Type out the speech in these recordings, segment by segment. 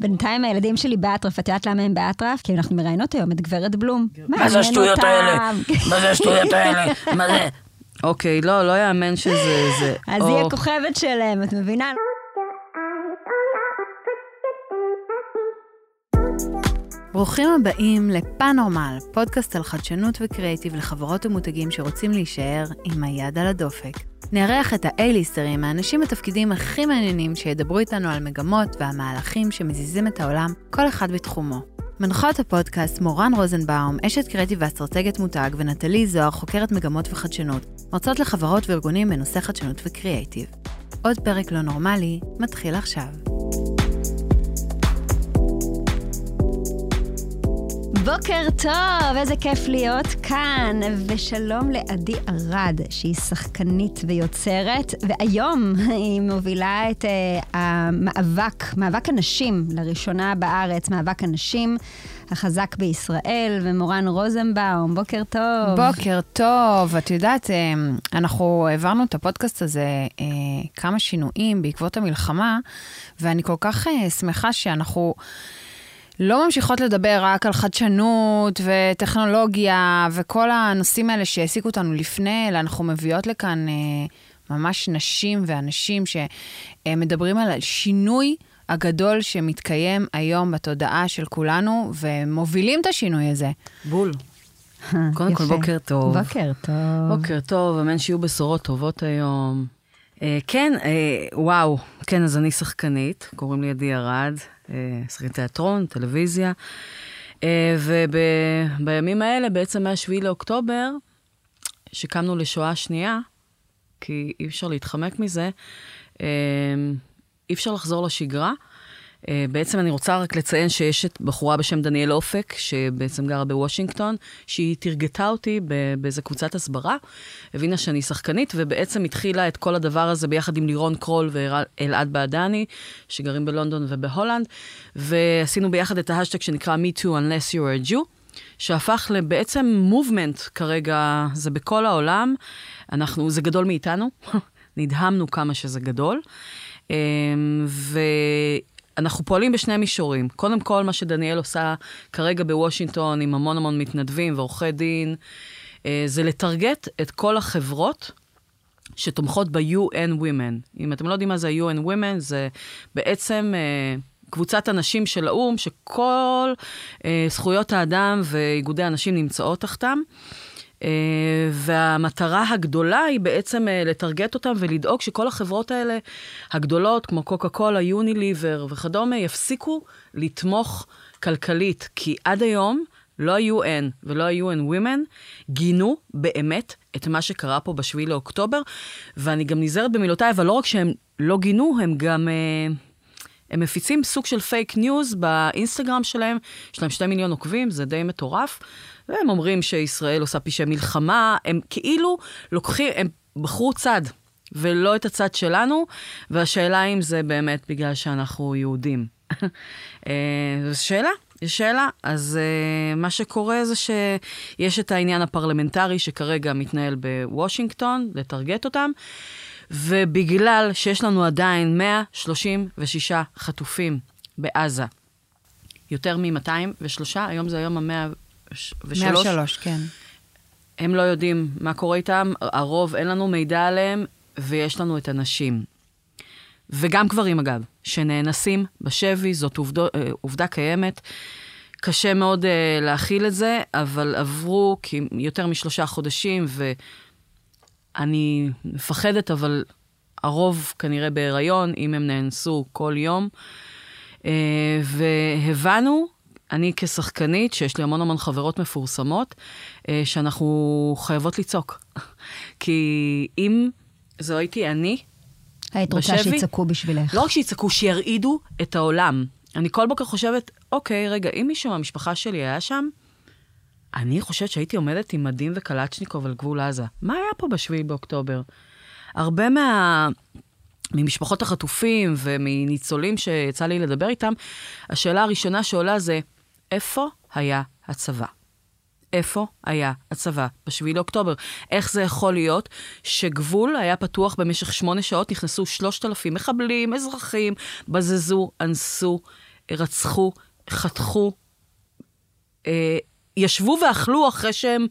בינתיים הילדים שלי באטרף, את יודעת למה הם באטרף? כי אנחנו מראיינות היום את גברת בלום. מה זה השטויות האלה? מה זה השטויות האלה? מה זה? אוקיי, לא, לא יאמן שזה... זה, אז היא הכוכבת שלהם, את מבינה? ברוכים הבאים לפאנורמל, פודקאסט על חדשנות וקריאיטיב לחברות ומותגים שרוצים להישאר עם היד על הדופק. נארח את האייליסטרים, האנשים בתפקידים הכי מעניינים שידברו איתנו על מגמות והמהלכים שמזיזים את העולם, כל אחד בתחומו. מנחות הפודקאסט מורן רוזנבאום, אשת קריאיטיב ואסטרטגיית מותג, ונטלי זוהר, חוקרת מגמות וחדשנות, מרצות לחברות וארגונים בנושא חדשנות וקריאיטיב. עוד פרק לא נורמלי, מתחיל עכשיו. בוקר טוב, איזה כיף להיות כאן, ושלום לעדי ארד, שהיא שחקנית ויוצרת, והיום היא מובילה את uh, המאבק, מאבק הנשים, לראשונה בארץ, מאבק הנשים החזק בישראל, ומורן רוזנבאום, בוקר טוב. בוקר טוב, את יודעת, אה, אנחנו העברנו את הפודקאסט הזה אה, כמה שינויים בעקבות המלחמה, ואני כל כך שמחה שאנחנו... לא ממשיכות לדבר רק על חדשנות וטכנולוגיה וכל הנושאים האלה שהעסיקו אותנו לפני, אלא אנחנו מביאות לכאן אה, ממש נשים ואנשים שמדברים על השינוי הגדול שמתקיים היום בתודעה של כולנו, ומובילים את השינוי הזה. בול. קודם כל, בוקר טוב. בוקר טוב. בוקר טוב, אמן שיהיו בשורות טובות היום. אה, כן, אה, וואו, כן, אז אני שחקנית, קוראים לי עדי ארד. שחקנית תיאטרון, טלוויזיה. אה, ובימים האלה, בעצם מה-7 לאוקטובר, שקמנו לשואה שנייה, כי אי אפשר להתחמק מזה, אה, אי אפשר לחזור לשגרה. אה, בעצם אני רוצה רק לציין שיש את בחורה בשם דניאל אופק, שבעצם גרה בוושינגטון, שהיא תרגטה אותי באיזה קבוצת הסברה, הבינה שאני שחקנית, ובעצם התחילה את כל הדבר הזה ביחד עם לירון קרול ואלעד בעדני, שגרים בלונדון ובהולנד, ועשינו ביחד את ההשטג שנקרא Me Too Unless You're a Jew. שהפך לבעצם movement כרגע, זה בכל העולם. אנחנו, זה גדול מאיתנו, נדהמנו כמה שזה גדול. אה, ו... אנחנו פועלים בשני מישורים. קודם כל, מה שדניאל עושה כרגע בוושינגטון עם המון המון מתנדבים ועורכי דין, אה, זה לטרגט את כל החברות שתומכות ב-UN Women. אם אתם לא יודעים מה זה ה-UN Women, זה בעצם... אה, קבוצת הנשים של האו"ם, שכל אה, זכויות האדם ואיגודי הנשים נמצאות תחתם. Uh, והמטרה הגדולה היא בעצם uh, לטרגט אותם ולדאוג שכל החברות האלה, הגדולות, כמו קוקה קולה, יוניליבר וכדומה, יפסיקו לתמוך כלכלית. כי עד היום לא ה-UN ולא ה-UN Women גינו באמת את מה שקרה פה בשביעי לאוקטובר, ואני גם נזהרת במילותיי, אבל לא רק שהם לא גינו, הם גם... Uh, הם מפיצים סוג של פייק ניוז באינסטגרם שלהם, יש להם שתי מיליון עוקבים, זה די מטורף. והם אומרים שישראל עושה פשעי מלחמה, הם כאילו לוקחים, הם בחרו צד, ולא את הצד שלנו, והשאלה אם זה באמת בגלל שאנחנו יהודים. אה, זו שאלה, יש שאלה. אז uh, מה שקורה זה שיש את העניין הפרלמנטרי שכרגע מתנהל בוושינגטון, לטרגט אותם, ובגלל שיש לנו עדיין 136 חטופים בעזה, יותר מ-203, היום זה היום המאה... ושלוש. 103, כן. הם לא יודעים מה קורה איתם, הרוב אין לנו מידע עליהם, ויש לנו את הנשים. וגם גברים, אגב, שנאנסים בשבי, זאת עובדו, אה, עובדה קיימת. קשה מאוד uh, להכיל את זה, אבל עברו יותר משלושה חודשים, ואני מפחדת, אבל הרוב כנראה בהיריון, אם הם נאנסו כל יום. Uh, והבנו אני כשחקנית, שיש לי המון המון חברות מפורסמות, אה, שאנחנו חייבות לצעוק. כי אם זו הייתי אני, היית רוצה שיצעקו בשבילך. לא רק שיצעקו, שירעידו את העולם. אני כל בוקר חושבת, אוקיי, רגע, אם מישהו מהמשפחה שלי היה שם, אני חושבת שהייתי עומדת עם מדים וקלצ'ניקוב על גבול עזה. מה היה פה בשביעי באוקטובר? הרבה מה... ממשפחות החטופים ומניצולים שיצא לי לדבר איתם, השאלה הראשונה שעולה זה, איפה היה הצבא? איפה היה הצבא ב-7 לאוקטובר? איך זה יכול להיות שגבול היה פתוח במשך שמונה שעות, נכנסו שלושת אלפים מחבלים, אזרחים, בזזו, אנסו רצחו, חתכו, אה, ישבו ואכלו אחרי שהם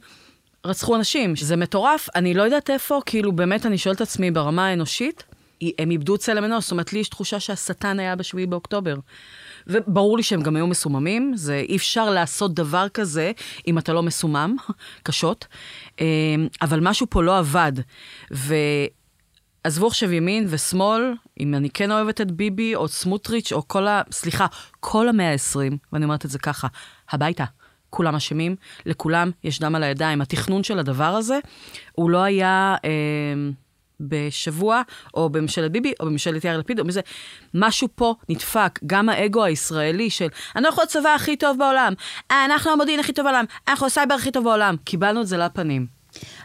רצחו אנשים. זה מטורף, אני לא יודעת איפה, כאילו באמת אני שואלת את עצמי ברמה האנושית, הם איבדו צלם אנוש, זאת אומרת, לי יש תחושה שהשטן היה בשביעי באוקטובר. וברור לי שהם גם היו מסוממים, זה אי אפשר לעשות דבר כזה אם אתה לא מסומם, קשות, אה, אבל משהו פה לא עבד. ועזבו עכשיו ימין ושמאל, אם אני כן אוהבת את ביבי או סמוטריץ' או כל ה... סליחה, כל המאה ה-20, ואני אומרת את זה ככה, הביתה. כולם אשמים, לכולם יש דם על הידיים. התכנון של הדבר הזה, הוא לא היה... אה, בשבוע, או בממשלת ביבי, או בממשלת יאיר לפיד, או מזה. משהו פה נדפק, גם האגו הישראלי של, אנחנו הצבא הכי טוב בעולם, אנחנו המודיעין הכי טוב בעולם, אנחנו הסייבר הכי טוב בעולם. קיבלנו את זה לפנים.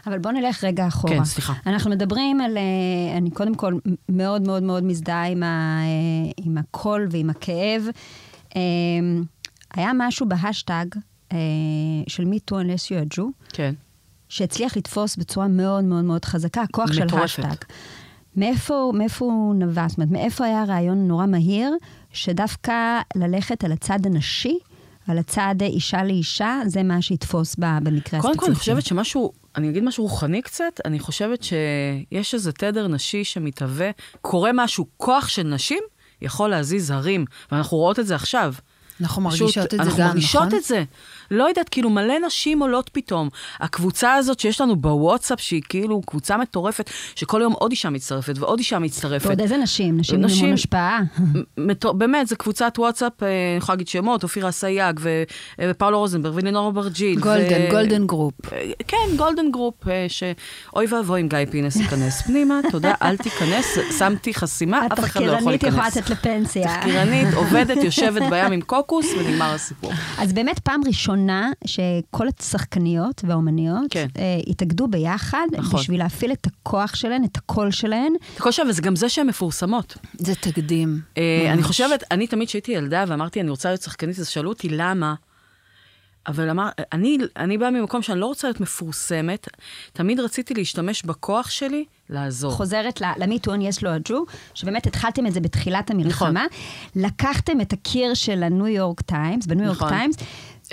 אבל בואו נלך רגע אחורה. כן, סליחה. אנחנו מדברים על, אה, אני קודם כל מאוד מאוד מאוד מזדהה עם, ה, אה, עם הקול ועם הכאב. אה, היה משהו בהשטג של MeToo unless you're a Jew. כן. שהצליח לתפוס בצורה מאוד מאוד מאוד חזקה, הכוח של השטג. מאיפה, מאיפה הוא נבע? זאת אומרת, מאיפה היה רעיון נורא מהיר, שדווקא ללכת על הצד הנשי, על הצד אישה לאישה, זה מה שיתפוס במקרה הספציפי. קודם כל, אני חושבת שמשהו, אני אגיד משהו רוחני קצת, אני חושבת שיש איזה תדר נשי שמתהווה, קורה משהו, כוח של נשים יכול להזיז הרים, ואנחנו רואות את זה עכשיו. אנחנו מרגישות את זה גם, נכון? אנחנו מרגישות את זה. לא יודעת, כאילו מלא נשים עולות פתאום. הקבוצה הזאת שיש לנו בוואטסאפ, שהיא כאילו קבוצה מטורפת, שכל יום עוד אישה מצטרפת ועוד אישה מצטרפת. ועוד איזה נשים? נשים עם המון השפעה. באמת, זו קבוצת וואטסאפ, אה, אני יכולה להגיד שמות, אופירה אסייג ופאולה רוזנברג ולינור אברג'ל. גולדן, גולדן גרופ. אה, כן, golden group, אה, שאוי ואבוי אם גיא פינס ייכנס פנימה, תודה, אל תיכנס, שמתי חסימה, אף אחד לא יכול להיכנס. התחקירנית יכולה לצאת לפנסיה. תחקירנית, עובדת, יושבת בים עם קוקוס, ונגמר הסיפור. אז באמת פעם ראשונה שכל השחקניות והאומניות כן. אה, התאגדו ביחד, נכון. בשביל להפעיל את הכוח שלהן, את הקול שלהן. את הקול שלהן, וזה גם זה שהן מפורסמות. זה תקדים. אה, אני חושבת, אני תמיד כשהייתי ילדה ואמרתי, אני רוצה להיות שחקנית, אז שאלו אותי למה. אבל אמר, אני, אני באה ממקום שאני לא רוצה להיות מפורסמת, תמיד רציתי להשתמש בכוח שלי לעזור. חוזרת ל MeToo unless you're a Jew, שבאמת התחלתם את זה בתחילת המלחמה. נכון. לקחתם את הקיר של הניו יורק טיימס, בניו יורק נכון. טיימס.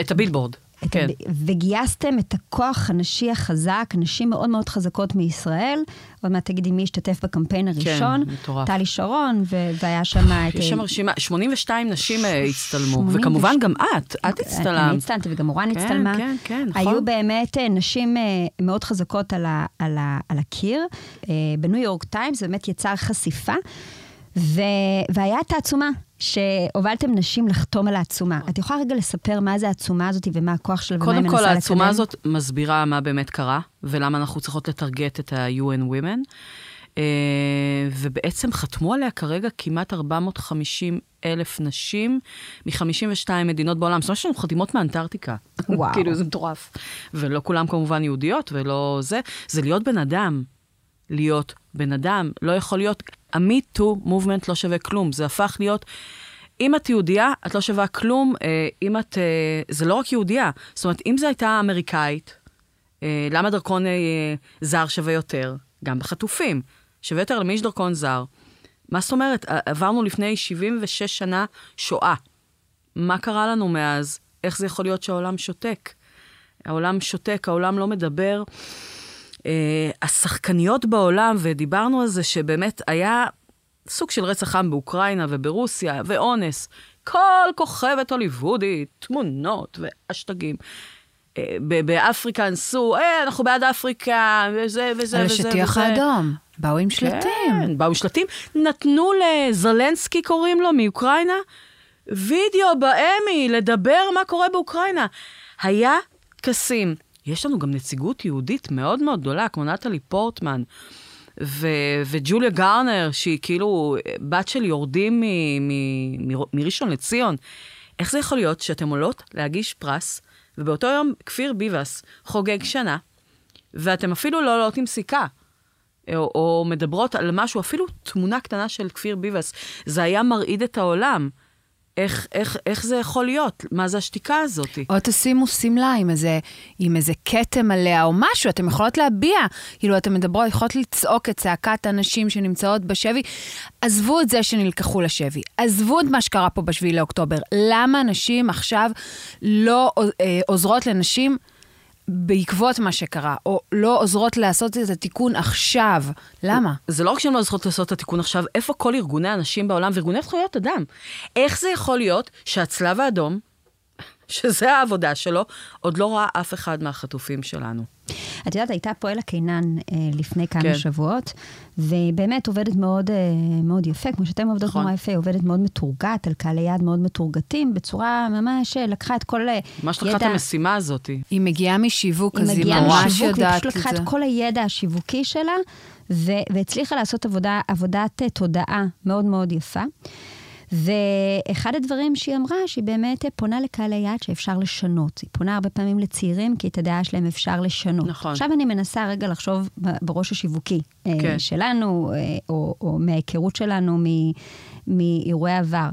את הבילבורד. את כן. הב... וגייסתם את הכוח הנשי החזק, נשים מאוד מאוד חזקות מישראל. עוד מעט תגידי מי השתתף בקמפיין הראשון. מטורף. טלי שרון, ו... והיה שם את... יש שם רשימה, 82 נשים אה, הצטלמו, 82. וכמובן גם את, את אני הצטלמת. הצטלמתי וגם מורן כן, הצטלמה. כן, כן, נכון. היו באמת אה, נשים אה, מאוד חזקות על, ה, על, ה, על הקיר. אה, בניו יורק טיימס באמת יצר חשיפה. ו... והיה את העצומה, שהובלתם נשים לחתום על העצומה. את יכולה רגע לספר מה זה העצומה הזאת ומה הכוח שלה ומה היא קודם מנסה כל, לקדם? העצומה הזאת מסבירה מה באמת קרה, ולמה אנחנו צריכות לטרגט את ה-UN Women. אה, ובעצם חתמו עליה כרגע כמעט 450 אלף נשים מ-52 מדינות בעולם. זאת אומרת שיש לנו חתימות מאנטארקטיקה. וואו. כאילו, זה מטורף. ולא כולם כמובן יהודיות, ולא זה. זה להיות בן אדם. להיות בן אדם. לא יכול להיות... ה-Me Too Movement לא שווה כלום. זה הפך להיות... אם את יהודייה, את לא שווה כלום. אה, אם את... אה, זה לא רק יהודייה. זאת אומרת, אם זו הייתה אמריקאית, אה, למה דרכון זר שווה יותר? גם בחטופים. שווה יותר למי יש דרכון זר. מה זאת אומרת? עברנו לפני 76 שנה שואה. מה קרה לנו מאז? איך זה יכול להיות שהעולם שותק? העולם שותק, העולם לא מדבר. אה, השחקניות בעולם, ודיברנו על זה שבאמת היה סוג של רצח עם באוקראינה וברוסיה, ואונס. כל כוכבת הוליוודית, תמונות ואשטגים. אה, באפריקה אנסו, אה, אנחנו בעד אפריקה, וזה וזה על וזה וזה. השטיח האדום. באו עם שלטים. כן, באו עם שלטים. נתנו לזלנסקי, קוראים לו, מאוקראינה, וידאו באמי, לדבר מה קורה באוקראינה. היה טקסים. יש לנו גם נציגות יהודית מאוד מאוד גדולה, כמו נטלי פורטמן. ו- וג'וליה גארנר, שהיא כאילו בת של יורדים מ- מ- מ- מראשון לציון. איך זה יכול להיות שאתן עולות להגיש פרס, ובאותו יום כפיר ביבס חוגג שנה, ואתן אפילו לא עולות עם סיכה, או, או מדברות על משהו, אפילו תמונה קטנה של כפיר ביבס, זה היה מרעיד את העולם. איך, איך, איך זה יכול להיות? מה זה השתיקה הזאת? או תשימו שמלה עם איזה, עם איזה כתם עליה או משהו, אתן יכולות להביע. כאילו, אתן מדברות, יכולות לצעוק את צעקת הנשים שנמצאות בשבי. עזבו את זה שנלקחו לשבי, עזבו את מה שקרה פה בשביעי לאוקטובר. למה נשים עכשיו לא אה, עוזרות לנשים בעקבות מה שקרה, או לא עוזרות לעשות את התיקון עכשיו. למה? זה לא רק שהן לא עוזרות לעשות את התיקון עכשיו, איפה כל ארגוני הנשים בעולם וארגוני זכויות אדם? איך זה יכול להיות שהצלב האדום, שזה העבודה שלו, עוד לא ראה אף אחד מהחטופים שלנו? את יודעת, הייתה פועל הקינן אה, לפני כמה כן. שבועות, והיא באמת עובדת מאוד, אה, מאוד יפה, כמו שאתם עובדות נכון. נורא יפה, היא עובדת מאוד מתורגת, על קהלי יעד מאוד מתורגתים, בצורה ממש אה, לקחה את כל אה, ממש לקחה את. המשימה הזאת. היא מגיעה משיווק, היא אז היא מגיעה ממש משיווק, והיא יודעת פשוט את לקחה זה. את כל הידע השיווקי שלה, ו- והצליחה לעשות עבודה, עבודת אה, תודעה מאוד מאוד יפה. ואחד הדברים שהיא אמרה, שהיא באמת פונה לקהלי יעד שאפשר לשנות. היא פונה הרבה פעמים לצעירים, כי את הדעה שלהם אפשר לשנות. נכון. עכשיו אני מנסה רגע לחשוב בראש השיווקי אה, כן. שלנו, אה, או, או מההיכרות שלנו מאירועי עבר.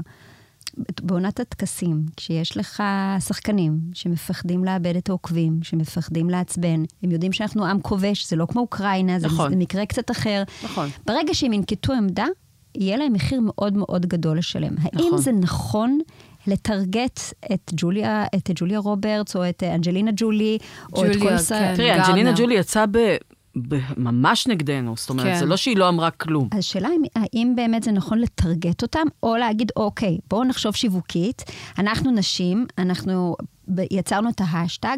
בעונת הטקסים, כשיש לך שחקנים שמפחדים לאבד את העוקבים, שמפחדים לעצבן, הם יודעים שאנחנו עם כובש, זה לא כמו אוקראינה, זה, נכון. זה מקרה קצת אחר. נכון. ברגע שהם ינקטו עמדה, יהיה להם מחיר מאוד מאוד גדול לשלם. האם נכון. זה נכון לטרגט את ג'וליה, את ג'וליה רוברטס, או את אנג'לינה ג'ולי, או את כל ג'וליה, ישראל? כן. תראי, אנג'לינה. ג'ולי יצאה ב... ב- ממש נגדנו, זאת אומרת, כן. זה לא שהיא לא אמרה כלום. אז השאלה אם, האם באמת זה נכון לטרגט אותם, או להגיד, אוקיי, בואו נחשוב שיווקית, אנחנו נשים, אנחנו יצרנו את ההשטג,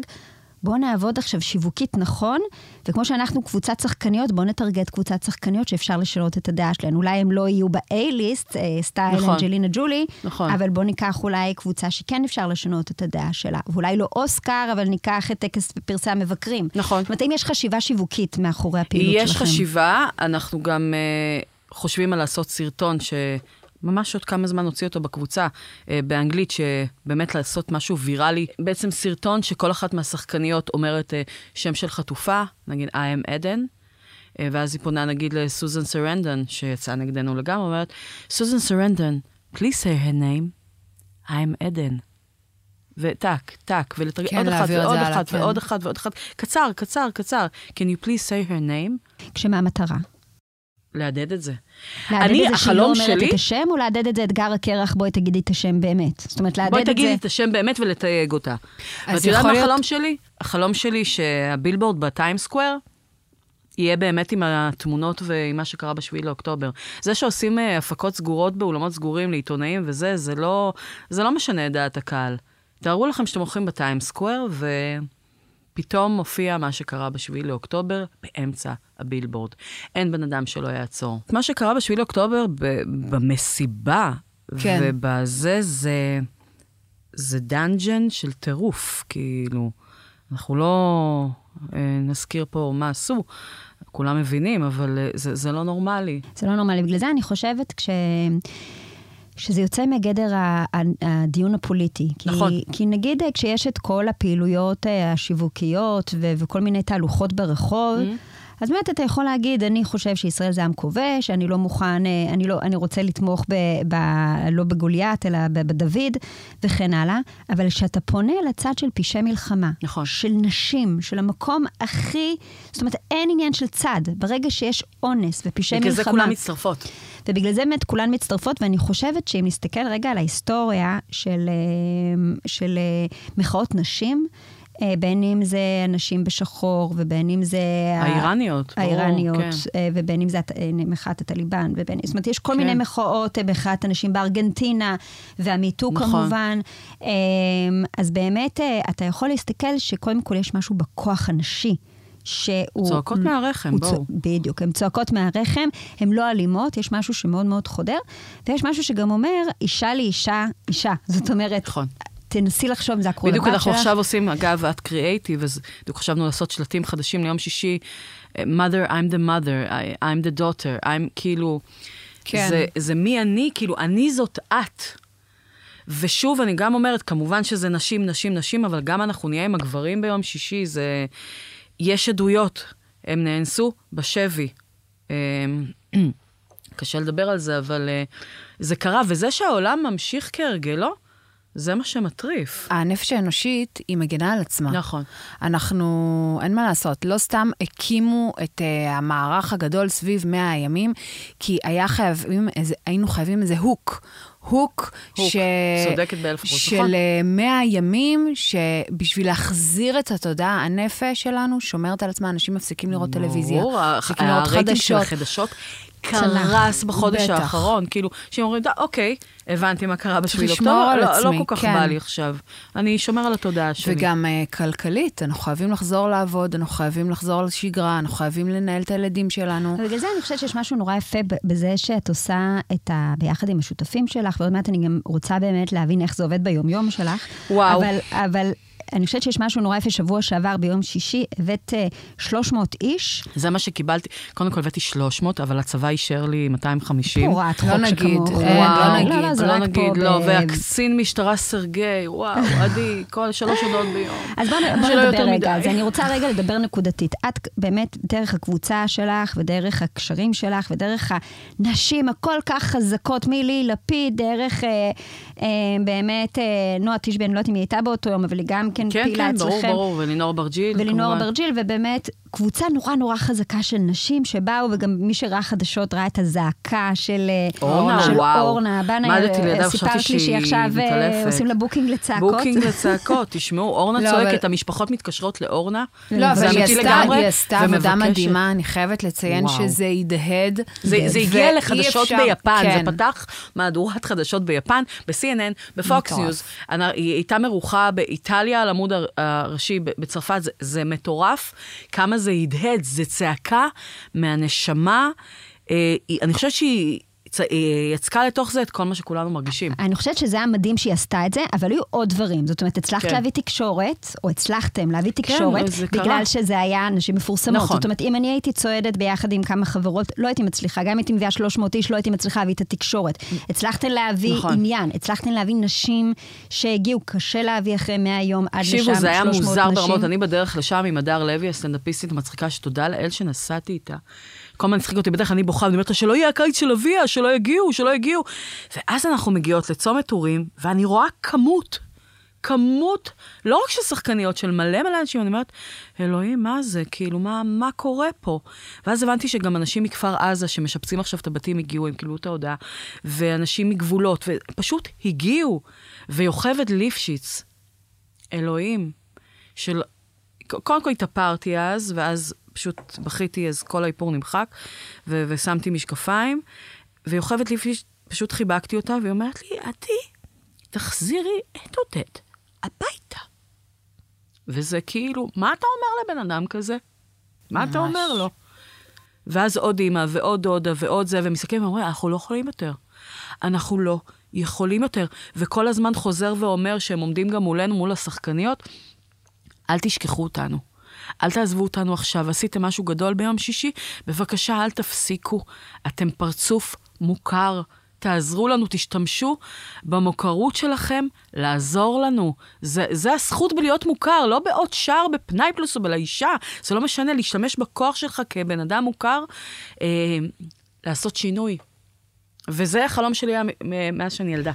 בואו נעבוד עכשיו שיווקית נכון, וכמו שאנחנו קבוצת שחקניות, בואו נטרגט קבוצת שחקניות שאפשר לשנות את הדעה שלהן. אולי הם לא יהיו ב-A-list, אה, סטייל נכון. אנג'לינה ג'ולי, נכון. אבל בואו ניקח אולי קבוצה שכן אפשר לשנות את הדעה שלה. ואולי לא אוסקר, אבל ניקח את טקס פרסי המבקרים. נכון. זאת אומרת, אם יש חשיבה שיווקית מאחורי הפעילות יש שלכם. חשיבה, אנחנו גם אה, חושבים על לעשות סרטון שממש עוד כמה זמן נוציא אותו בקבוצה אה, באנגלית, שבאמת לעשות משהו ויראלי. בעצם סרטון שכל אחת מהשחקניות אומרת אה, שם של חטופה, נגיד I am עדן. אה, ואז היא פונה נגיד לסוזן סרנדן, שיצאה נגדנו לגמרי, אומרת, סוזן סרנדן, please say her name, I am עדן. וטק, טק, ולתרגם כן, עוד אחת ועוד אחת כן. ועוד אחת ועוד אחת. קצר, קצר, קצר. Can you please say her name? כשמה המטרה? להדהד את זה. להדד אני, את זה שהיא לא אומרת שלי- את השם, או להדד את זה אתגר הקרח, בואי תגידי את השם באמת. זאת אומרת, בואי את זה... תגידי את השם באמת ולתייג אותה. אז ואת יודעת מה להיות- החלום שלי? החלום שלי שהבילבורד בטיים סקוואר יהיה באמת עם התמונות ועם מה שקרה בשביעי לאוקטובר. זה שעושים אה, הפקות סגורות באולמות סגורים לעיתונאים וזה, זה לא, זה לא משנה את דעת הקהל. תארו לכם שאתם הולכים בטיים סקוואר ופתאום מופיע מה שקרה בשביעי לאוקטובר באמצע הבילבורד. אין בן אדם שלא יעצור. מה שקרה בשביעי לאוקטובר ב- במסיבה, כן. ובזה זה... זה dungeon של טירוף, כאילו. אנחנו לא אה, נזכיר פה מה עשו, כולם מבינים, אבל אה, זה, זה לא נורמלי. זה לא נורמלי. בגלל זה אני חושבת כש... שזה יוצא מגדר הדיון הפוליטי. כי, נכון. כי נגיד אה, כשיש את כל הפעילויות אה, השיווקיות ו- וכל מיני תהלוכות ברחוב, אז באמת אתה יכול להגיד, אני חושב שישראל זה עם כובש, אני לא מוכן, אה, אני, לא, אני רוצה לתמוך ב, ב, לא בגוליית, אלא בדוד, וכן הלאה. אבל כשאתה פונה לצד של פשעי מלחמה, נכון. של נשים, של המקום הכי, זאת אומרת, אין עניין של צד. ברגע שיש אונס ופשעי בגלל מלחמה... זה כולם מצטרפות. ובגלל זה באמת כולן מצטרפות, ואני חושבת שאם נסתכל רגע על ההיסטוריה של, אה, של אה, מחאות נשים, אה, בין אם זה הנשים בשחור, ובין אם זה... האיראניות, האיראניות, כן. אה, ובין אם זה מחאת הטליבן, ובין... זאת אומרת, יש כל כן. מיני מחאות, מחאת הנשים בארגנטינה, והמיטו נכון. כמובן. אז באמת, אתה יכול להסתכל שקודם כל יש משהו בכוח הנשי. שהוא... צועקות מהרחם, הוא בואו. צוע- בדיוק, הן צועקות מהרחם, הן לא אלימות, יש משהו שמאוד מאוד חודר, ויש משהו שגם אומר, אישה לאישה, אישה. זאת אומרת, נכון. תנסי לחשוב אם זה הקרוא בדיוק לבת אנחנו שלך. עכשיו עושים, אגב, את קריאייטיב, אז בדיוק חשבנו לעשות שלטים חדשים ליום שישי, אה, mother, I'm the mother, I, I'm the daughter, I'm כאילו, כן. זה, זה מי אני, כאילו, אני זאת את. ושוב, אני גם אומרת, כמובן שזה נשים, נשים, נשים, אבל גם אנחנו נהיה עם הגברים ביום שישי, זה... יש עדויות, הם נאנסו בשבי. אמ, קשה לדבר על זה, אבל אה, זה קרה, וזה שהעולם ממשיך כהרגלו, זה מה שמטריף. הנפש האנושית, היא מגינה על עצמה. נכון. אנחנו, אין מה לעשות, לא סתם הקימו את uh, המערך הגדול סביב 100 הימים, כי היה חייבים, איזה, היינו חייבים איזה הוק. הוק, הוק, צודקת באלף אחוז, של נכון. אה, 100 ימים, שבשביל להחזיר את התודעה, הנפש שלנו שומרת על עצמה, אנשים מפסיקים לראות טלוויזיה, ברור, מפסיקים לראות הרייטינג של חדשות. החדשות. קרס בחודש בטח. האחרון. כאילו, שהם אומרים, "די, אוקיי, הבנתי מה קרה בשביל אוקטובר, לא- עצמי, לא כל כך כן. בא לי עכשיו. אני שומר על התודעה שלי. וגם uh, כלכלית, אנחנו חייבים לחזור לעבוד, אנחנו חייבים לחזור לשגרה, אנחנו חייבים לנהל את הילדים שלנו. ובגלל זה אני חושבת שיש משהו נורא יפה בזה שאת עושה את ה... ביחד עם השותפים שלך, ועוד מעט אני גם רוצה באמת להבין איך זה עובד ביומיום שלך. וואו. אבל, אבל אני חושבת שיש משהו נורא יפה. שבוע שעבר, ביום שישי, הבאת אה, 300 איש. זה מה שקיבלתי. קודם כל הבאתי 300, אבל הצבא אישר לי 250. פורט חוק לא נגיד, שכמוך. אה, וואו, לא נגיד, לא, זה לא רק נגיד, פה לא, ב- והקצין משטרה סרגי, וואו, עדי, כל שלוש הודעות ביום. אז בואו נדבר רגע. אז אני רוצה רגע לדבר נקודתית. את באמת, דרך הקבוצה שלך, ודרך הקשרים שלך, ודרך הנשים הכל כך חזקות, מליהי לפיד, דרך אה, אה, באמת אה, נועה תשבי, אני לא יודעת אם היא הייתה באותו יום, אבל היא גם כן כן, פעילה כן, אצלכם. ברור, ברור, ולינור אברג'יל, ולינור כמובן. אברג'יל, ובאמת קבוצה נורא נורא חזקה של נשים שבאו, וגם מי שראה חדשות ראה את הזעקה של אה, אורנה, של וואו. אורנה. בנאי, עמדתי אה, סיפרת חשבתי לי שהיא שעכשיו אה, מתעלפת. עושים לה booking לצעקות. booking לצעקות, תשמעו, אורנה לא, צועקת, אבל- המשפחות מתקשרות לאורנה. לא, אבל היא עשתה, היא עשתה עבודה מדהימה, אני חייבת לציין וואו. שזה הדהד. זה, הגיע לחדשות אפשר- ביפן, כן. זה פתח מהדורת חדשות ביפן, ב-CNN, בפוקס. ניוז. אני- היא הייתה מרוחה באיטליה על עמוד הר- הראשי בצרפת, זה, זה מטורף כמה זה הדהד, זה צעקה מהנשמה. אה, אני חושבת שהיא היא יצקה לתוך זה את כל מה שכולנו מרגישים. אני חושבת שזה היה מדהים שהיא עשתה את זה, אבל היו עוד דברים. זאת אומרת, הצלחת כן. להביא תקשורת, או הצלחתם להביא תקשורת, זה קרה. בגלל שזה היה נשים מפורסמות. נכון. זאת אומרת, אם אני הייתי צועדת ביחד עם כמה חברות, לא הייתי מצליחה. גם אם הייתי מביאה 300 איש, לא הייתי מצליחה להביא את התקשורת. הצלחתן להביא נכון. עניין, הצלחתן להביא נשים שהגיעו, קשה להביא אחרי 100 יום עד לשם 300 תקשיבו, נשים. זה היה מוזר ברמות. אני בדרך לשם עם הדר לוי, הסטנדאפיסטית המצחיקה, שתודה לאל שנסעתי איתה. כל הזמן הצחיק אותי, בדרך כלל אני בוכה, ואני אומרת לה, שלא יהיה הקיץ של אביה, שלא יגיעו, שלא יגיעו. ואז אנחנו מגיעות לצומת טורים, ואני רואה כמות, כמות, לא רק של שחקניות, של מלא מלא אנשים, אני אומרת, אלוהים, מה זה? כאילו, מה, מה קורה פה? ואז הבנתי שגם אנשים מכפר עזה, שמשפצים עכשיו את הבתים, הגיעו, הם קיבלו את ההודעה, ואנשים מגבולות, ופשוט הגיעו. ויוכבד ליפשיץ, אלוהים, של... קודם כל התאפרתי אז, ואז פשוט בכיתי, אז כל האיפור נמחק, ו- ושמתי משקפיים, ויוכבד ליפשיץ, פשוט חיבקתי אותה, והיא אומרת לי, עדי, תחזירי את עודד הביתה. וזה כאילו, מה אתה אומר לבן אדם כזה? מה אתה ממש. אומר לו? ואז עוד אימא ועוד דודה ועוד זה, ומסתכלים ואומרים, אנחנו לא יכולים יותר. אנחנו לא יכולים יותר. וכל הזמן חוזר ואומר שהם עומדים גם מולנו, מול השחקניות, אל תשכחו אותנו. אל תעזבו אותנו עכשיו. עשיתם משהו גדול ביום שישי? בבקשה, אל תפסיקו. אתם פרצוף מוכר. תעזרו לנו, תשתמשו במוכרות שלכם לעזור לנו. זה, זה הזכות בלהיות מוכר, לא בעוד שער בפנאי פלוס או בלאישה. זה לא משנה, להשתמש בכוח שלך כבן אדם מוכר, אה, לעשות שינוי. וזה החלום שלי היה מאז שאני ילדה.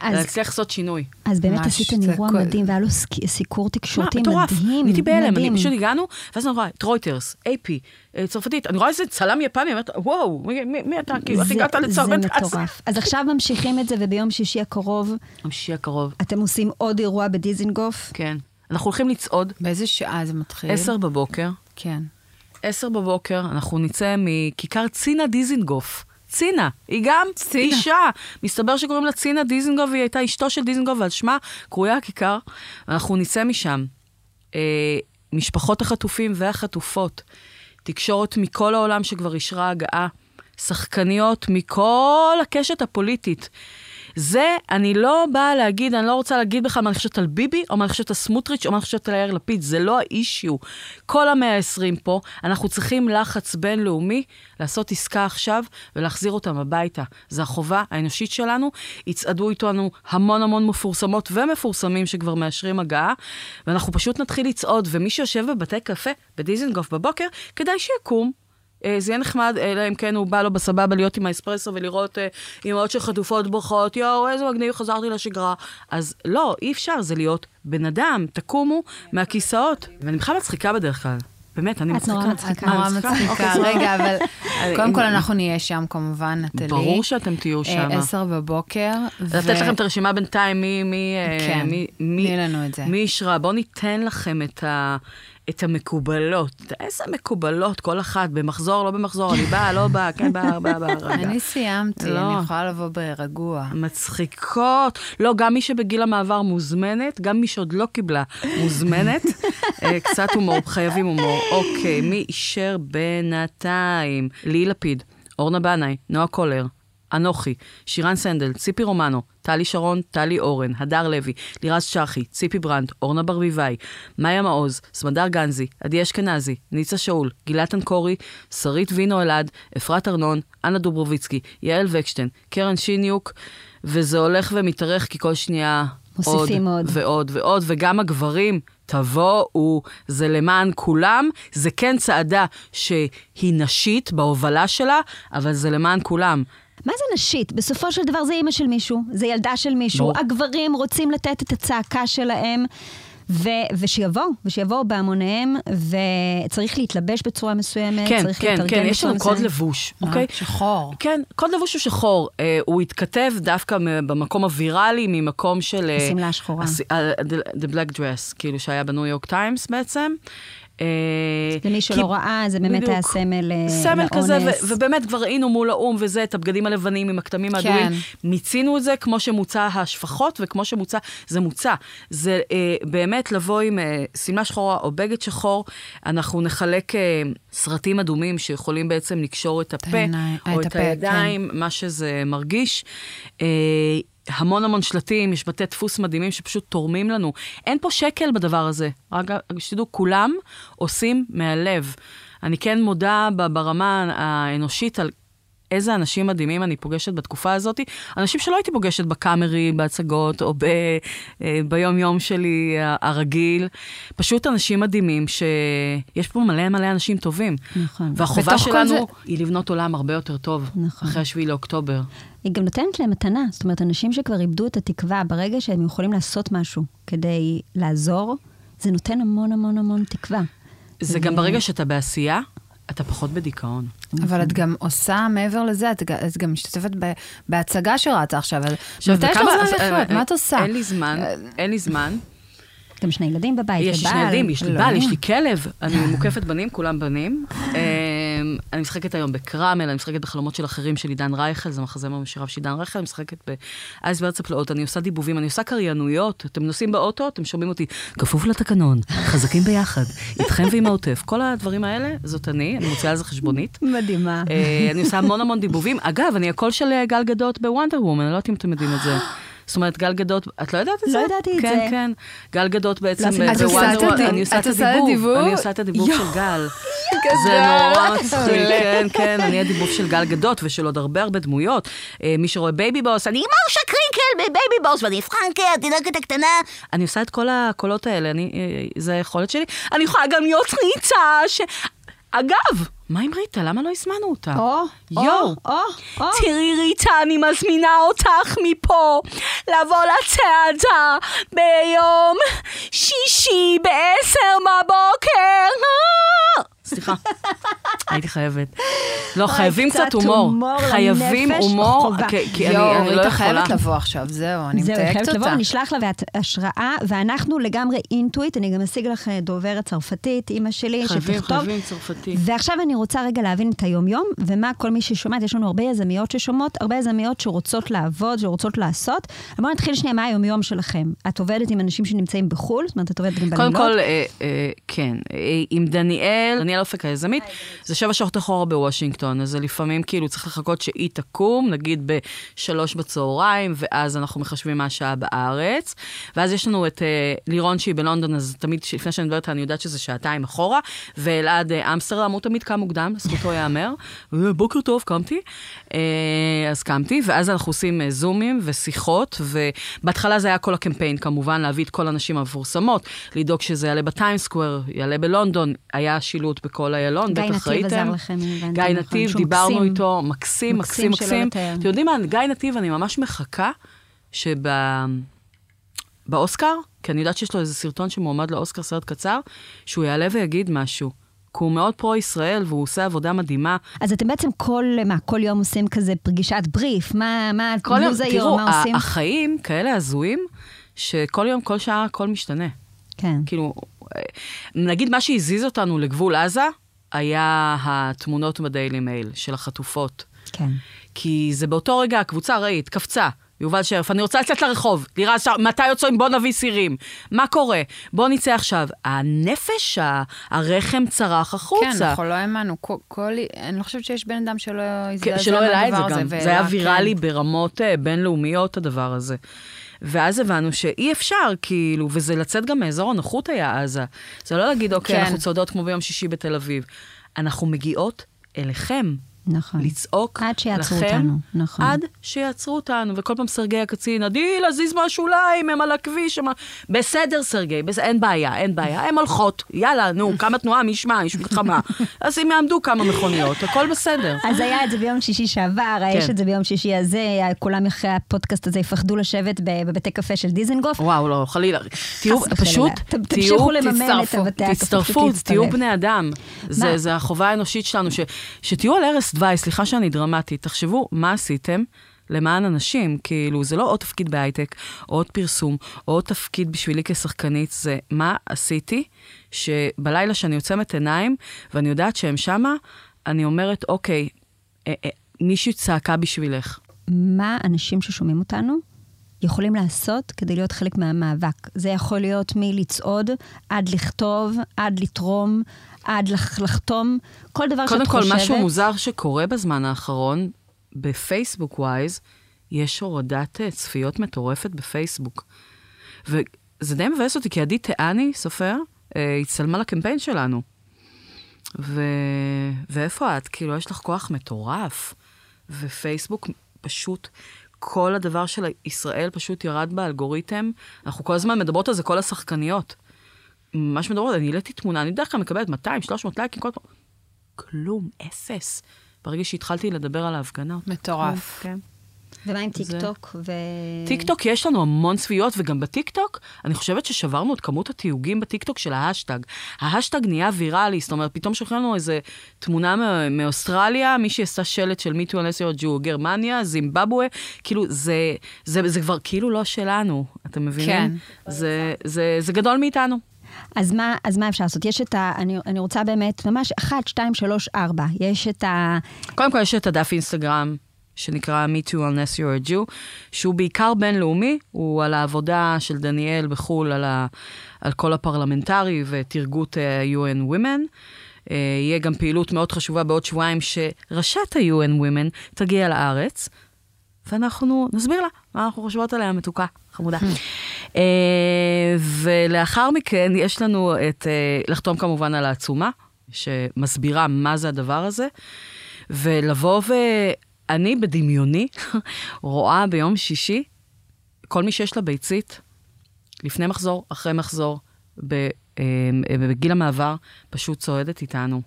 אז- להצליח לעשות שינוי. אז באמת עשיתם זה אירוע כל- מדהים, והיה לו סק- סיקור תקשורתי מה, מטורף. מדהים. הייתי בהלם, אני מדהים. פשוט הגענו, ואז אני רואה את רויטרס, AP, אה, צרפתית, אני רואה איזה צלם יפני, אני אומרת, וואו, מי- מי מי אתה? כאילו, איך הגעת לצרפת? זה מטורף. אז עכשיו ממשיכים את זה, וביום שישי הקרוב חמישי הקרוב, אתם עושים עוד אירוע בדיזינגוף. כן. אנחנו הולכים לצעוד, באיזה שעה זה מתחיל? עשר בבוקר, כן. עשר בבוקר, אנחנו נצא מכיכר צינה דיזינגוף. צינה, היא גם צינה. אישה. מסתבר שקוראים לה צינה דיזינגוף, והיא הייתה אשתו של דיזינגוף, ועל שמה קרויה הכיכר. אנחנו נצא משם. אה, משפחות החטופים והחטופות, תקשורת מכל העולם שכבר אישרה הגעה, שחקניות מכל הקשת הפוליטית. זה, אני לא באה להגיד, אני לא רוצה להגיד בכלל מה אני חושבת על ביבי, או מה אני חושבת על סמוטריץ', או מה אני חושבת על יאיר לפיד, זה לא האישיו. כל המאה ה-20 פה, אנחנו צריכים לחץ בינלאומי לעשות עסקה עכשיו ולהחזיר אותם הביתה. זו החובה האנושית שלנו. יצעדו איתנו המון המון מפורסמות ומפורסמים שכבר מאשרים הגעה, ואנחנו פשוט נתחיל לצעוד, ומי שיושב בבתי קפה בדיזנגוף בבוקר, כדאי שיקום. אה, זה יהיה נחמד, אלא אם כן הוא בא לו בסבבה להיות עם האספרסו ולראות אה, אימהות של חטופות בוכות, יואו, איזה מגניב, חזרתי לשגרה. אז לא, אי אפשר, זה להיות בן אדם, תקומו מהכיסאות. ואני בכלל מצחיקה בדרך כלל. באמת, אני את מצחיקה. נורא מצחיקה. את נורא אה, מצחיקה. אוקיי, רגע, אבל אה, קודם כל אנחנו נהיה שם כמובן, נטלי. ברור שאתם תהיו אה, שם. עשר בבוקר. לתת לכם את הרשימה בינתיים, מי, מי, אה, כן, מי, תני לנו את זה. מי אישרה. בואו ניתן לכם את, ה, את המקובלות. איזה מקובלות, כל אחת, במחזור, לא במחזור, אני באה, לא באה, כן באה, באה, באה, רגע. אני סיימתי, לא. אני יכולה לבוא ברגוע. מצחיקות. לא, גם מי שבגיל המעבר מוזמנת, גם מי שעוד לא קיבלה מוזמנת. אה, קצת הומור, חייבים הומור. אוקיי, מי אישר בינתיים? ליהי לפיד, אורנה בנאי, נועה קולר, אנוכי, שירן סנדל, ציפי רומנו, טלי שרון, טלי אורן, הדר לוי, לירז צ'רכי, ציפי ברנד, אורנה ברביבאי, מאיה מעוז, סמדר גנזי, עדי אשכנזי, ניצה שאול, גילת אנקורי, שרית וינו אלעד, אפרת ארנון, אנה דוברוביצקי, יעל וקשטיין, קרן שיניוק, וזה הולך ומתארך כי כל שנייה מוסיפים עוד. ועוד ועוד, וגם הגברים, תבואו, זה למען כולם. זה כן צעדה שהיא נשית בהובלה שלה, אבל זה למען כולם. מה זה נשית? בסופו של דבר זה אימא של מישהו, זה ילדה של מישהו. ברור. הגברים רוצים לתת את הצעקה שלהם, ו- ושיבואו, ושיבואו בהמוניהם, וצריך להתלבש בצורה מסוימת, כן, צריך כן, להתארגן כן, יש בצורה לנו קוד מסוימת. לבוש, אה, אוקיי? שחור. כן, קוד לבוש הוא שחור. אה, הוא התכתב דווקא במקום הוויראלי, ממקום של... השמלה השחורה. הס- אה, the, the Black Dress, כאילו שהיה בניו יורק טיימס בעצם. אה, למי כי- שלא ראה, זה באמת בדיוק. היה סמל אה, סמל כזה, לאונס. ו- ובאמת כבר ראינו מול האו"ם וזה, את הבגדים הלבנים עם הכתמים האדומים. כן. מיצינו את זה כמו שמוצע השפחות, וכמו שמוצע, זה מוצע. זה אה, באמת לבוא עם אה, שמלה שחורה או בגד שחור. אנחנו נחלק אה, סרטים אדומים שיכולים בעצם לקשור את הפה, או את הפה, הידיים, מה שזה מרגיש. אה, המון המון שלטים, יש בתי דפוס מדהימים שפשוט תורמים לנו. אין פה שקל בדבר הזה. רק שתדעו, כולם עושים מהלב. אני כן מודה ברמה האנושית על איזה אנשים מדהימים אני פוגשת בתקופה הזאת. אנשים שלא הייתי פוגשת בקאמרי, בהצגות, או ב, אה, ביום-יום שלי ה- הרגיל. פשוט אנשים מדהימים, שיש פה מלא מלא אנשים טובים. נכון. והחובה שלנו זה- היא לבנות עולם הרבה יותר טוב, נכון. אחרי השביעי לאוקטובר. היא גם נותנת להם מתנה. זאת אומרת, אנשים שכבר איבדו את התקווה, ברגע שהם יכולים לעשות משהו כדי לעזור, זה נותן המון המון המון תקווה. זה גם ברגע שאתה בעשייה, אתה פחות בדיכאון. אבל את גם עושה מעבר לזה, את, גם משתתפת ב, בהצגה שרצה עכשיו. אז עכשיו, מתי יש לך זמן אז, לחיות? אה, מה את עושה? אין לי זמן, אין לי זמן. גם שני ילדים בבית, יש לי. שני ילדים, יש לי לא. בעל, יש לי כלב, אני מוקפת בנים, כולם בנים. אמ, אני משחקת היום בקרמל, אני משחקת בחלומות של אחרים של עידן רייכל, זה מחזמר משיריו של עידן רייכל, אני משחקת באייס בארץ הפלאות, אני עושה דיבובים, אני עושה קריינויות. אתם נוסעים באוטו, אתם שומעים אותי, כפוף לתקנון, חזקים ביחד, איתכם ועם העוטף. כל הדברים האלה, זאת אני, אני מוציאה על זה חשבונית. מדהימה. אה, אני עושה המון המון דיבובים. אגב, אני הקול של אה, גל גדות בוונדר וומן, אני לא יודעת אם אתם יודעים את זה. זאת אומרת, גל גדות, את לא יודעת את זה? לא ידעתי את כן, זה. כן, גל גדות בעצם לא הדיב- אני עושה את הדיבוב, דיבוב? אני עושה את הדיבוב. של גל. זה נורא מצחיק, כן, כן, אני הדיבוב של גל גדות ושל עוד הרבה הרבה דמויות. אה, מי שרואה בייבי בוס, אני מרשה קרינקל בבייבי בוס, ואני פרנקל, התינוקת הקטנה. אני עושה את כל הקולות האלה, אה, זה היכולת שלי. אני יכולה גם להיות ריטה. אגב, מה עם ריטה? למה לא הזמנו אותה? או, או, יואו. או, או. תראי ריטה, אני מזמינה אותך מפה לבוא לצעדה ביום שישי בעשר בבוקר. אה! סליחה, הייתי חייבת. לא, חייבים קצת הומור. חייבים הומור, חובה. כי אני לא יכולה. חייבת לבוא עכשיו, זהו, אני זהו, היא מתייגת חייבת לבוא, אותה. נשלח לה ואת- השראה, ואנחנו לגמרי אינטואיט, אני גם אשיג לך אה, דוברת צרפתית, אימא שלי, חייבים, שתכתוב. חייבים צרפתי. ועכשיו אני רוצה רגע להבין את היום-יום, ומה כל מי ששומעת, יש לנו הרבה יזמיות ששומעות, הרבה יזמיות שרוצות לעבוד, שרוצות לעשות. בואו נתחיל שנייה, מה היום-יום שלכם? את עובדת עם אנשים שנמצאים בחו"ל? זאת אומרת, את עובדת גם בלילות? קודם כל, אה, אה, כן, עם דניאל, דניאל אופק היזמית, זה שבע שעות אחורה בוושינגטון, אז זה לפעמים כאילו צריך לחכות שהיא תקום, נגיד בשלוש בצהריים, ואז אנחנו מחשבים מה השעה בארץ. ואז יש לנו את אה, לירון שהיא בלונדון, אז תמיד לפני שאני מדברת, אני יודעת שזה שעתיים אחורה, ואלעד אה, אמסטרדם, הוא תמיד קם מוקדם, לזכותו ייאמר. אה, בוקר טוב, קמתי. אה, אז קמתי, ואז אנחנו עושים אה, זומים ושיחות, ובהתחלה זה היה כל הקמפיין, כמובן, להביא את כל הנשים המפורסמות, לדאוג שזה יעלה בטיימסקוור, יעלה בלונדון, היה שילוט בכל איילון, גיא בטח נתיב ראיתם. עזר לכם, הבנתי גיא נכון. נתיב, דיברנו מקסים. איתו, מקסים, מקסים, מקסים. לתאר. אתם יודעים מה, גיא נתיב, אני ממש מחכה שבאוסקר, כי אני יודעת שיש לו איזה סרטון שמועמד לאוסקר, סרט קצר, שהוא יעלה ויגיד משהו. כי הוא מאוד פרו-ישראל והוא עושה עבודה מדהימה. אז אתם בעצם כל, מה, כל יום עושים כזה פגישת בריף? מה, מה, כל יום, לו"ז היום, תראו, מה עושים? החיים כאלה הזויים, שכל יום, כל שעה, הכל משתנה. כן. כאילו, אה, נגיד מה שהזיז אותנו לגבול עזה, היה התמונות בדיילי מייל של החטופות. כן. כי זה באותו רגע, הקבוצה הראית, קפצה. יובל שרף, אני רוצה לצאת לרחוב, לירז שר, מתי יוצאים? בוא נביא סירים. מה קורה? בוא נצא עכשיו. הנפש, הרחם צרח החוצה. כן, אנחנו לא האמנו. כל, כל, אני לא חושבת שיש בן אדם שלא כן, הזדעזע שלא העלה את זה מהדבר הזה. גם. זה היה ויראלי כן. ברמות אה, בינלאומיות, הדבר הזה. ואז הבנו שאי אפשר, כאילו, וזה לצאת גם מאזור הנוחות היה עזה. זה לא להגיד, אוקיי, כן. אנחנו צועדות כמו ביום שישי בתל אביב. אנחנו מגיעות אליכם. נכון. לצעוק עד שיעצרו לכם, אותנו, נכון. עד שיעצרו אותנו, וכל פעם סרגי הקצין, עדי, להזיז מהשוליים, הם על הכביש, הם... על-" בסדר, סרגי, בס... אין בעיה, אין בעיה, הן הולכות, יאללה, נו, כמה תנועה, מי ישמע, יש מלחמה. אז אם יעמדו כמה מכוניות, הכל בסדר. אז היה את זה ביום שישי שעבר, יש כן. את זה ביום שישי הזה, כולם אחרי הפודקאסט הזה יפחדו לשבת בבתי קפה של דיזנגוף. וואו, לא, חלילה. תהיו. פשוט, תהיו, תצטרפו, תהיו. בני אדם. זה? זה החובה האנושית שלנו, ש, שתהיו על ערש דווי, סליחה שאני דרמטית, תחשבו מה עשיתם למען אנשים, כאילו, זה לא עוד תפקיד בהייטק, או עוד פרסום, או עוד תפקיד בשבילי כשחקנית, זה מה עשיתי, שבלילה שאני עוצמת עיניים, ואני יודעת שהם שמה, אני אומרת, אוקיי, אה, אה, מישהי צעקה בשבילך. מה אנשים ששומעים אותנו יכולים לעשות כדי להיות חלק מהמאבק? זה יכול להיות מלצעוד, עד לכתוב, עד לתרום, עד לח- לחתום, כל דבר קודם שאת כל, חושבת. משהו מוזר שקורה בזמן האחרון, בפייסבוק ווייז, יש הורדת אה, צפיות מטורפת בפייסבוק. וזה די מבאס אותי, כי עדי תיאני, סופר, אה, הצטלמה לקמפיין שלנו. ו... ואיפה את? כאילו, יש לך כוח מטורף. ופייסבוק פשוט, כל הדבר של ישראל פשוט ירד באלגוריתם. אנחנו כל הזמן מדברות על זה, כל השחקניות. ממש מדברות, אני העליתי תמונה, אני בדרך כלל מקבלת 200, 300 לייקים כל פעם. כלום, אפס. ברגע שהתחלתי לדבר על ההפגנות. מטורף. כן. ומה עם זה- טיק טוק? ו... טיק טוק יש לנו המון צפיות, וגם בטיק טוק, אני חושבת ששברנו את כמות התיוגים בטיק טוק של ההשטג. ההשטג נהיה ויראלי, זאת אומרת, פתאום שולחים לנו איזה תמונה מא- מאוסטרליה, מישהי עשתה שלט של מיטו אנסיו ג'ו, גרמניה, זימבבואה, כאילו, זה, זה, זה כבר כאילו לא שלנו, אתם מבינים? כן. זה, זה, זה גדול מאיתנו. אז מה, אז מה אפשר לעשות? יש את ה... אני, אני רוצה באמת, ממש אחת, שתיים, שלוש, ארבע. יש את ה... קודם כל, יש את הדף אינסטגרם, שנקרא Me Too Unless You're a Jew, שהוא בעיקר בינלאומי, הוא על העבודה של דניאל בחו"ל, על, ה, על כל הפרלמנטרי ותרגות אה, UN Women. אה, יהיה גם פעילות מאוד חשובה בעוד שבועיים, שראשת ה-UN Women תגיע לארץ, ואנחנו נסביר לה מה אנחנו חושבות עליה, מתוקה, חמודה. אה, ולאחר מכן יש לנו את, אה, לחתום כמובן על העצומה, שמסבירה מה זה הדבר הזה, ולבוא ואני בדמיוני רואה ביום שישי כל מי שיש לה ביצית, לפני מחזור, אחרי מחזור, אה, בגיל המעבר, פשוט צועדת איתנו.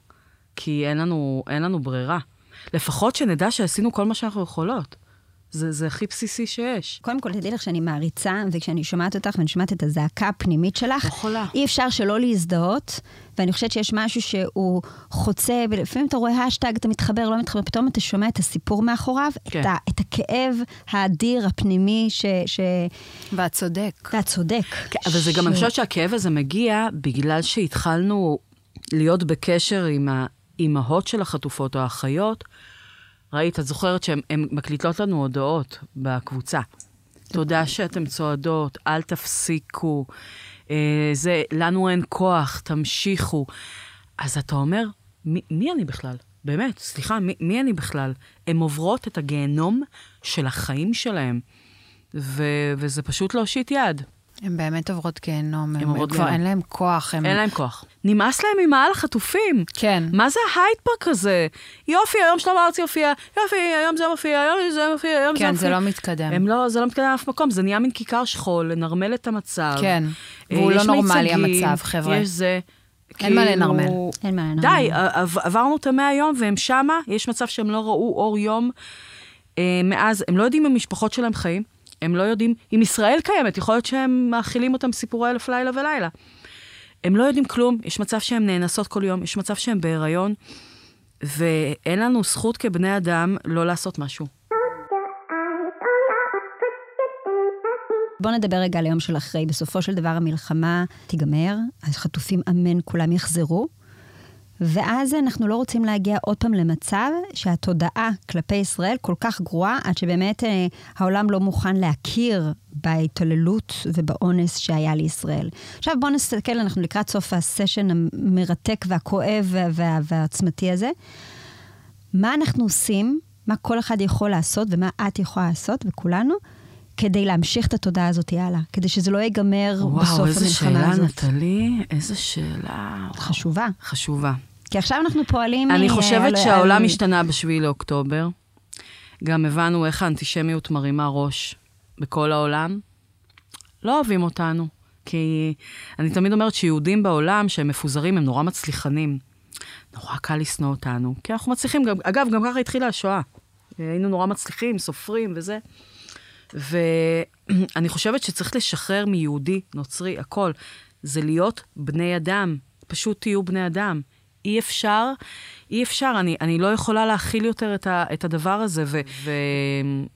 כי אין לנו, אין לנו ברירה. לפחות שנדע שעשינו כל מה שאנחנו יכולות. זה, זה הכי בסיסי שיש. קודם כל, תדעי לך שאני מעריצה, וכשאני שומעת אותך ואני שומעת את הזעקה הפנימית שלך, יכולה. אי אפשר שלא להזדהות, ואני חושבת שיש משהו שהוא חוצה, ולפעמים אתה רואה השטג, אתה מתחבר, לא מתחבר, פתאום אתה שומע את הסיפור מאחוריו, כן. את, ה, את הכאב האדיר, הפנימי, ש... ש... ואת צודק. ואת צודק. כן, אבל זה גם, אני חושבת שהכאב הזה מגיע בגלל שהתחלנו להיות בקשר עם האימהות של החטופות או האחיות. ראית, את זוכרת שהן הן מקליטות לנו הודעות בקבוצה. תודה שאתן צועדות, אל תפסיקו. אה, זה, לנו אין כוח, תמשיכו. אז אתה אומר, מי, מי אני בכלל? באמת, סליחה, מי, מי אני בכלל? הן עוברות את הגיהנום של החיים שלהן, וזה פשוט להושיט יד. הן באמת עוברות גיהנום, הן עוברות כבר גיהנום. אין להן כוח. הן... אין להם כוח. נמאס להם ממעל החטופים. כן. מה זה ההייד פארק הזה? יופי, היום שלמה ארצי הופיע, יופי, היום זה מופיע, היום זה מופיע, היום זה כן, מופיע. זה לא מתקדם. הם לא, זה לא מתקדם לאף מקום, זה נהיה מין כיכר שכול, לנרמל את המצב. כן, אה, והוא לא נורמלי מיצגים, המצב, חבר'ה. יש זה. אין מה לנרמל. אין מה לנרמל. די, עב- עברנו את המאה יום והם שמה, יש מצב שהם לא ראו אור יום אה, מאז, הם לא יודעים אם המשפחות שלהם חיים, הם לא יודעים אם ישראל קיימת, יכול להיות שהם מאכילים אותם סיפורי אלף לילה ולילה. הם לא יודעים כלום, יש מצב שהן נאנסות כל יום, יש מצב שהן בהיריון, ואין לנו זכות כבני אדם לא לעשות משהו. בואו נדבר רגע על היום של אחרי. בסופו של דבר המלחמה תיגמר, החטופים אמן כולם יחזרו, ואז אנחנו לא רוצים להגיע עוד פעם למצב שהתודעה כלפי ישראל כל כך גרועה, עד שבאמת אה, העולם לא מוכן להכיר בהתעללות ובאונס שהיה לישראל. עכשיו בואו נסתכל, אנחנו לקראת סוף הסשן המרתק והכואב וה- וה- והעצמתי הזה. מה אנחנו עושים, מה כל אחד יכול לעשות ומה את יכולה לעשות, וכולנו, כדי להמשיך את התודעה הזאת הלאה, כדי שזה לא ייגמר בסוף וואו, איזה המלחמה שאלה, הזאת. נטלי, איזה שאלה. וואו. חשובה. חשובה. כי עכשיו אנחנו פועלים... אני אה, חושבת שהעולם השתנה בשביעי לאוקטובר. גם הבנו איך האנטישמיות מרימה ראש בכל העולם. לא אוהבים אותנו, כי אני תמיד אומרת שיהודים בעולם שהם מפוזרים הם נורא מצליחנים. נורא קל לשנוא אותנו, כי אנחנו מצליחים, גם, אגב, גם ככה התחילה השואה. היינו נורא מצליחים, סופרים וזה. ואני חושבת שצריך לשחרר מיהודי, נוצרי, הכל. זה להיות בני אדם. פשוט תהיו בני אדם. אי אפשר, אי אפשר, אני, אני לא יכולה להכיל יותר את, ה, את הדבר הזה, ו,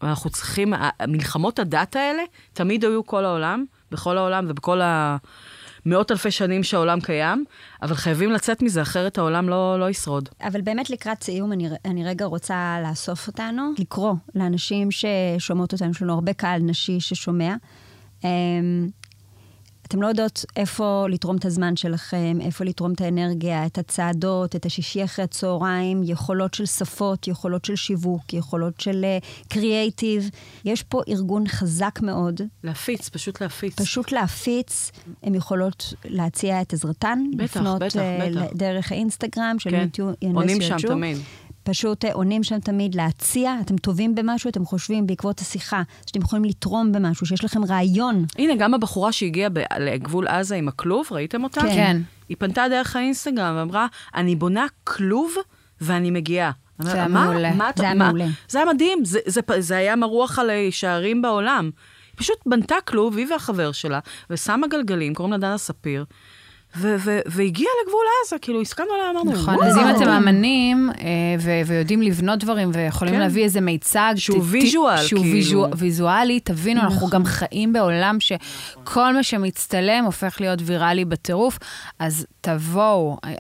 ואנחנו צריכים, ה- מלחמות הדת האלה תמיד היו כל העולם, בכל העולם ובכל המאות אלפי שנים שהעולם קיים, אבל חייבים לצאת מזה, אחרת העולם לא, לא ישרוד. אבל באמת לקראת סיום, אני, אני רגע רוצה לאסוף אותנו, לקרוא לאנשים ששומעות אותנו, יש לנו הרבה קהל נשי ששומע. אתם לא יודעות איפה לתרום את הזמן שלכם, איפה לתרום את האנרגיה, את הצעדות, את השישי אחרי הצהריים, יכולות של שפות, יכולות של שיווק, יכולות של קריאייטיב. יש פה ארגון חזק מאוד, להפיץ, פשוט להפיץ. פשוט להפיץ, הן יכולות להציע את עזרתן, בטח, לפנות בטח, אה, בטח. דרך האינסטגרם של כן, מיטו עונים שם תמיד. פשוט אה, עונים שם תמיד להציע, אתם טובים במשהו, אתם חושבים בעקבות השיחה, שאתם יכולים לתרום במשהו, שיש לכם רעיון. הנה, גם הבחורה שהגיעה ב- לגבול עזה עם הכלוב, ראיתם אותה? כן. כן. היא פנתה דרך האינסטגרם ואמרה, אני בונה כלוב ואני מגיעה. זה היה אומרת, "מה- מעולה. מה זה היה מה?" מעולה. זה היה מדהים, זה, זה, זה היה מרוח על שערים בעולם. היא פשוט בנתה כלוב, היא והחבר שלה, ושמה גלגלים, קוראים לה דנה ספיר, ו- ו- והגיעה לגבול עזה, כאילו, הסכמנו עליה, אמרנו, נכון. אז אם אתם אמנים אה, ויודעים לבנות דברים ויכולים כן. להביא איזה מיצג... שהוא visual, שהוא כאילו. visual- ויזואלי, תבינו, אנחנו גם חיים בעולם שכל מה שמצטלם הופך להיות ויראלי בטירוף, אז תבואו, אה,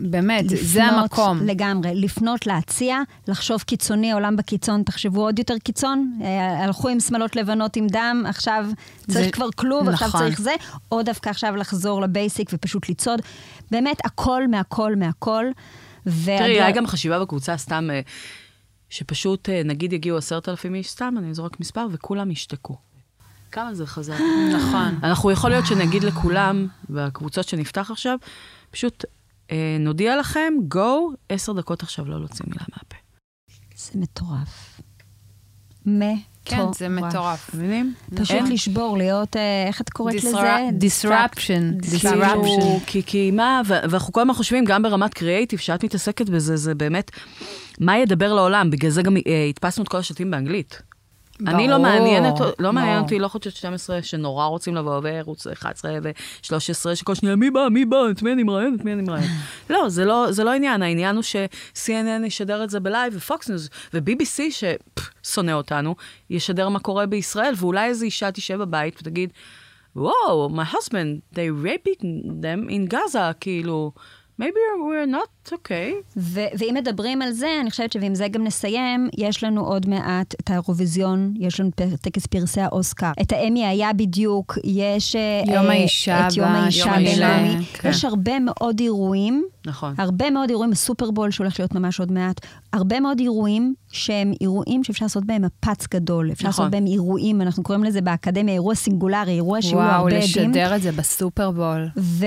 באמת, זה לפנות המקום. לגמרי, לפנות, להציע, לחשוב קיצוני, עולם בקיצון, תחשבו עוד יותר קיצון. אה, הלכו עם שמלות לבנות עם דם, עכשיו צריך כבר כלוב, עכשיו נכון. צריך זה, או דווקא עכשיו לחזור לבייסיק ופשוט לצעוד. באמת, הכל מהכל מהכל. תראי, היה גם חשיבה בקבוצה סתם, אה, שפשוט, אה, נגיד יגיעו עשרת אלפים איש, סתם, אני זורק מספר, וכולם ישתקו. כמה זה חזק. נכון. אנחנו יכול להיות שנגיד לכולם, בקבוצות שנפתח עכשיו, פשוט אה, נודיע לכם, go, עשר דקות עכשיו לא להוציא מילה מהפה. זה מטורף. מטורף. כן, זה מטורף. מבינים? פשוט אין. לשבור, להיות, אה, איך את קוראת לזה? disruption. כאילו, disruption. כי, כי מה, ואנחנו כל הזמן חושבים, גם ברמת קריאייטיב, שאת מתעסקת בזה, זה באמת, מה ידבר לעולם? בגלל זה גם אה, הדפסנו את כל השלטים באנגלית. אני לא מעניינת, לא מעניין ברור. אותי, לא חושבת 12 שנורא רוצים לבוא, וערוץ 11 ו-13, שכל שנייה, מי בא, מי בא, את מי אני מראיין, את מי אני מראיין. לא, זה לא, זה לא העניין, העניין הוא ש-CNN ישדר את זה בלייב, ופוקס ניוז, ו-BBC, ששונא אותנו, ישדר מה קורה בישראל, ואולי איזו אישה תשב בבית ותגיד, וואו, my husband, they raping them in Gaza, כאילו, maybe we're not okay. ו- ואם מדברים על זה, אני חושבת שעם זה גם נסיים, יש לנו עוד מעט את האירוויזיון, יש לנו טקס פרסי האוסקר. את האמי היה בדיוק, יש... אה, יום אה, האישה את יום האישה הבינלאומי. כן. יש הרבה מאוד אירועים. נכון. הרבה מאוד אירועים, הסופרבול שהולך להיות ממש עוד מעט, הרבה מאוד אירועים שהם אירועים שאפשר לעשות בהם מפץ גדול, אפשר נכון. לעשות בהם אירועים, אנחנו קוראים לזה באקדמיה אירוע סינגולרי, אירוע שיהיו וואו, הרבה עדים. לשדר את זה בסופרבול. ו-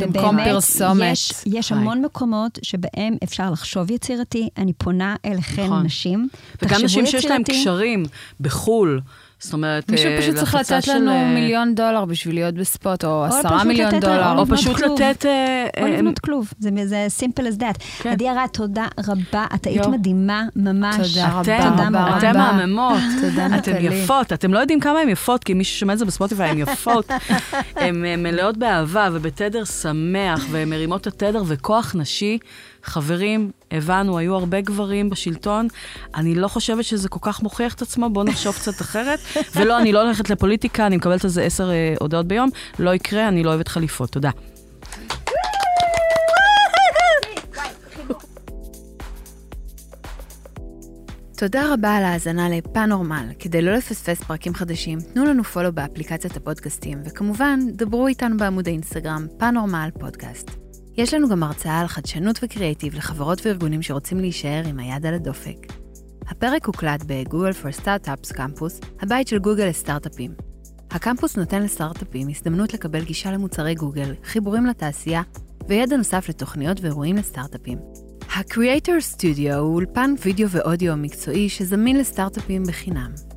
במקום ובאמת, פרסומת. יש, יש. המון מקומות שבהם אפשר לחשוב יצירתי. אני פונה אליכן נכון. נשים. וגם נשים שיש להם יצירתי. קשרים בחו"ל, זאת אומרת, מישהו אה, פשוט צריך לתת של, לנו אה, מיליון דולר בשביל להיות בספוט, או או עשרה מיליון לתת- דולר. או לבנות פשוט כלוב. לתת... אה, או אה, לבנות כלוב, זה, זה simple as that. כן. עדי ארד, תודה רבה, את היית. מדהימה, ממש. תודה רבה, רבה. מהממות. נטלי. יפות, אתם לא יודעים כמה הן יפות, כי מי ששומע את זה בספוטיפיי, הן יפות. הן אה, מלאות באהבה ובתדר שמח, והן מרימות את התדר וכוח נשי. חברים, הבנו, היו הרבה גברים בשלטון. אני לא חושבת שזה כל כך מוכיח את עצמו, בואו נחשוב קצת אחרת. ולא, אני לא הולכת לפוליטיקה, אני מקבלת על זה עשר אה, הודעות ביום. לא יקרה, אני לא אוהבת חליפות. תודה. תודה רבה על ההאזנה לפאנורמל. כדי לא לפספס פרקים חדשים, תנו לנו פולו באפליקציית הפודקאסטים, וכמובן, דברו איתנו בעמוד האינסטגרם פאנורמל פודקאסט. יש לנו גם הרצאה על חדשנות וקריאיטיב לחברות וארגונים שרוצים להישאר עם היד על הדופק. הפרק הוקלט בגוגל for Startups קמפוס, הבית של גוגל לסטארט-אפים. הקמפוס נותן לסטארט-אפים הזדמנות לקבל גישה למוצרי גוגל, חיבורים לתעשייה וידע נוסף לתוכניות ואירועים לסטארט-אפים. ה-Creator Studio הוא אולפן וידאו ואודיו מקצועי שזמין לסטארט-אפים בחינם.